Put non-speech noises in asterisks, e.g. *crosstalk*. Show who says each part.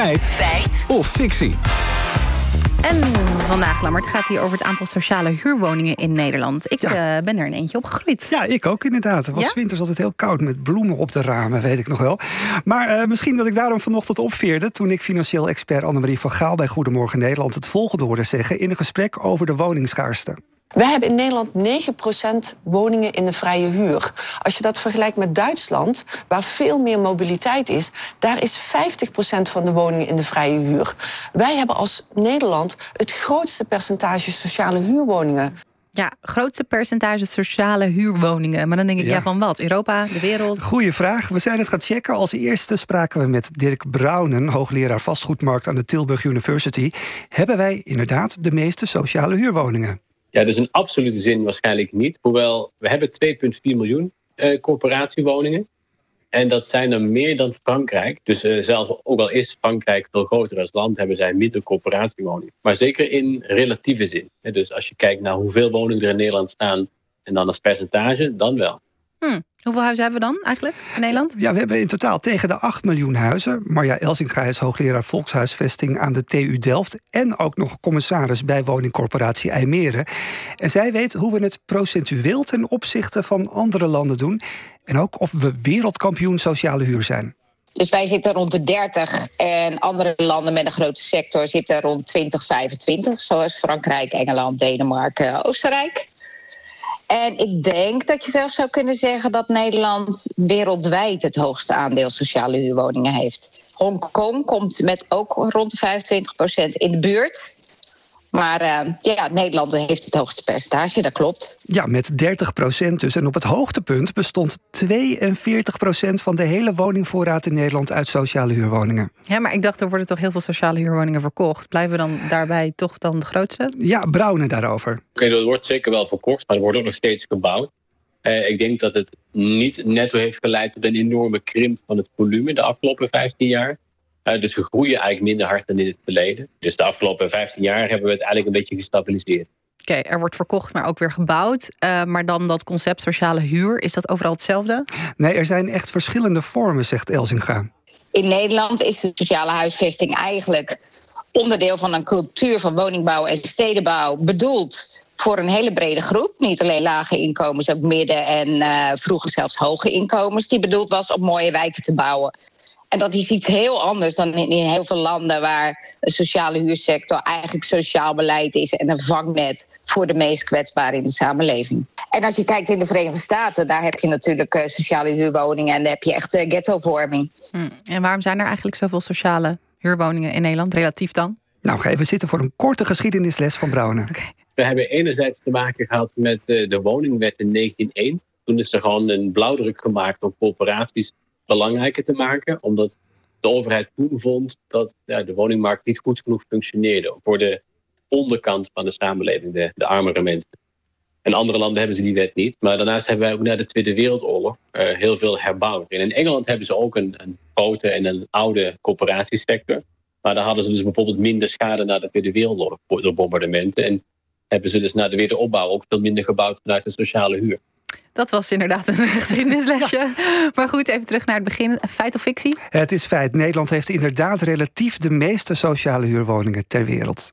Speaker 1: Feit. Feit. Of fictie.
Speaker 2: En vandaag, Lammert, gaat hier over het aantal sociale huurwoningen in Nederland. Ik eh, ben er een eentje opgegroeid.
Speaker 3: Ja, ik ook inderdaad. Het was
Speaker 2: Ja?
Speaker 3: winters altijd heel koud met bloemen op de ramen, weet ik nog wel. Maar eh, misschien dat ik daarom vanochtend opveerde... toen ik financieel expert Annemarie van Gaal bij Goedemorgen Nederland... het volgende hoorde zeggen in een gesprek over de woningschaarste.
Speaker 4: Wij hebben in Nederland 9% woningen in de vrije huur. Als je dat vergelijkt met Duitsland, waar veel meer mobiliteit is, daar is 50% van de woningen in de vrije huur. Wij hebben als Nederland het grootste percentage sociale huurwoningen.
Speaker 2: Ja, grootste percentage sociale huurwoningen. Maar dan denk ik, ja,
Speaker 3: Ja.
Speaker 2: van wat? Europa, de wereld?
Speaker 3: Goeie vraag. We zijn het gaan checken. Als eerste spraken we met Dirk Brouwen, hoogleraar vastgoedmarkt aan de Tilburg University. Hebben wij inderdaad de meeste sociale huurwoningen?
Speaker 5: Ja, dus in absolute zin waarschijnlijk niet. Hoewel, we hebben 2,4 miljoen eh, corporatiewoningen. En dat zijn er meer dan Frankrijk. Dus eh, zelfs ook al is Frankrijk veel groter als land, hebben zij minder corporatiewoningen. Maar zeker in relatieve zin. Dus als je kijkt naar hoeveel woningen er in Nederland staan en dan als percentage, dan wel.
Speaker 2: Hm. Hoeveel huizen hebben we dan eigenlijk in Nederland?
Speaker 3: Ja, we hebben in totaal tegen de 8 miljoen huizen. Marja Elsinga is hoogleraar volkshuisvesting aan de TU Delft. En ook nog commissaris bij woningcorporatie IJmeren. En zij weet hoe we het procentueel ten opzichte van andere landen doen. En ook of we wereldkampioen sociale huur zijn.
Speaker 6: Dus wij zitten rond de 30 en andere landen met een grote sector zitten rond 20, 25, zoals Frankrijk, Engeland, Denemarken, Oostenrijk. En ik denk dat je zelfs zou kunnen zeggen dat Nederland wereldwijd het hoogste aandeel sociale huurwoningen heeft. Hongkong komt met ook rond de 25% in de buurt. Maar eh, ja, Nederland heeft het hoogste percentage, dat klopt.
Speaker 3: Ja, met 30 procent dus. En op het hoogtepunt bestond 42 procent van de hele woningvoorraad in Nederland uit sociale huurwoningen.
Speaker 2: Ja, maar ik dacht, er worden toch heel veel sociale huurwoningen verkocht. Blijven we dan daarbij toch dan de grootste?
Speaker 3: Ja, Brouwen daarover.
Speaker 5: Oké, dat wordt zeker wel verkocht, maar er wordt ook nog steeds gebouwd. Eh, ik denk dat het niet netto heeft geleid tot een enorme krimp van het volume de afgelopen 15 jaar. Eh, dus we groeien eigenlijk minder hard dan in het verleden. Dus de afgelopen 15 jaar hebben we het eigenlijk een beetje gestabiliseerd.
Speaker 2: Oké, er wordt verkocht, maar ook weer gebouwd. Eh, maar dan dat concept sociale huur, is dat overal hetzelfde?
Speaker 3: Nee, er zijn echt verschillende vormen, zegt Elsinga.
Speaker 6: In Nederland is de sociale huisvesting eigenlijk onderdeel van een cultuur van woningbouw en stedenbouw bedoeld voor een hele brede groep. Niet alleen lage inkomens, ook midden- en eh, vroeger zelfs hoge inkomens. Die bedoeld was om mooie wijken te bouwen. En dat is iets heel anders dan in, in heel veel landen waar de sociale huursector eigenlijk sociaal beleid is en een vangnet voor de meest kwetsbaren in de samenleving. En als je kijkt in de Verenigde Staten, daar heb je natuurlijk eh, sociale huurwoningen en daar heb je echt eh, ghettovorming.
Speaker 2: Hm. En waarom zijn er eigenlijk zoveel sociale huurwoningen in Nederland, relatief dan?
Speaker 3: Nou, ga even zitten voor een korte geschiedenisles van Brouwen.
Speaker 5: We hebben enerzijds te maken gehad met eh, de woningwet in 1901. Toen is er gewoon een blauwdruk gemaakt om corporaties belangrijker te maken. Omdat de overheid toen vond dat ja, de woningmarkt niet goed genoeg functioneerde. Voor de onderkant van de samenleving, de, de armere mensen. In andere landen hebben ze die wet niet. Maar daarnaast hebben wij ook na de Tweede Wereldoorlog eh, heel veel herbouwd. In Engeland hebben ze ook een, een grote en een oude corporatiesector. Maar daar hadden ze dus bijvoorbeeld minder schade na de Tweede Wereldoorlog door bombardementen. En hebben ze dus na de wederopbouw ook veel minder gebouwd vanuit de sociale huur.
Speaker 2: Dat was inderdaad een *laughs* geschiedenislesje. Maar goed, even terug naar het begin. Feit of fictie?
Speaker 3: Het is feit, Nederland heeft inderdaad relatief de meeste sociale huurwoningen ter wereld.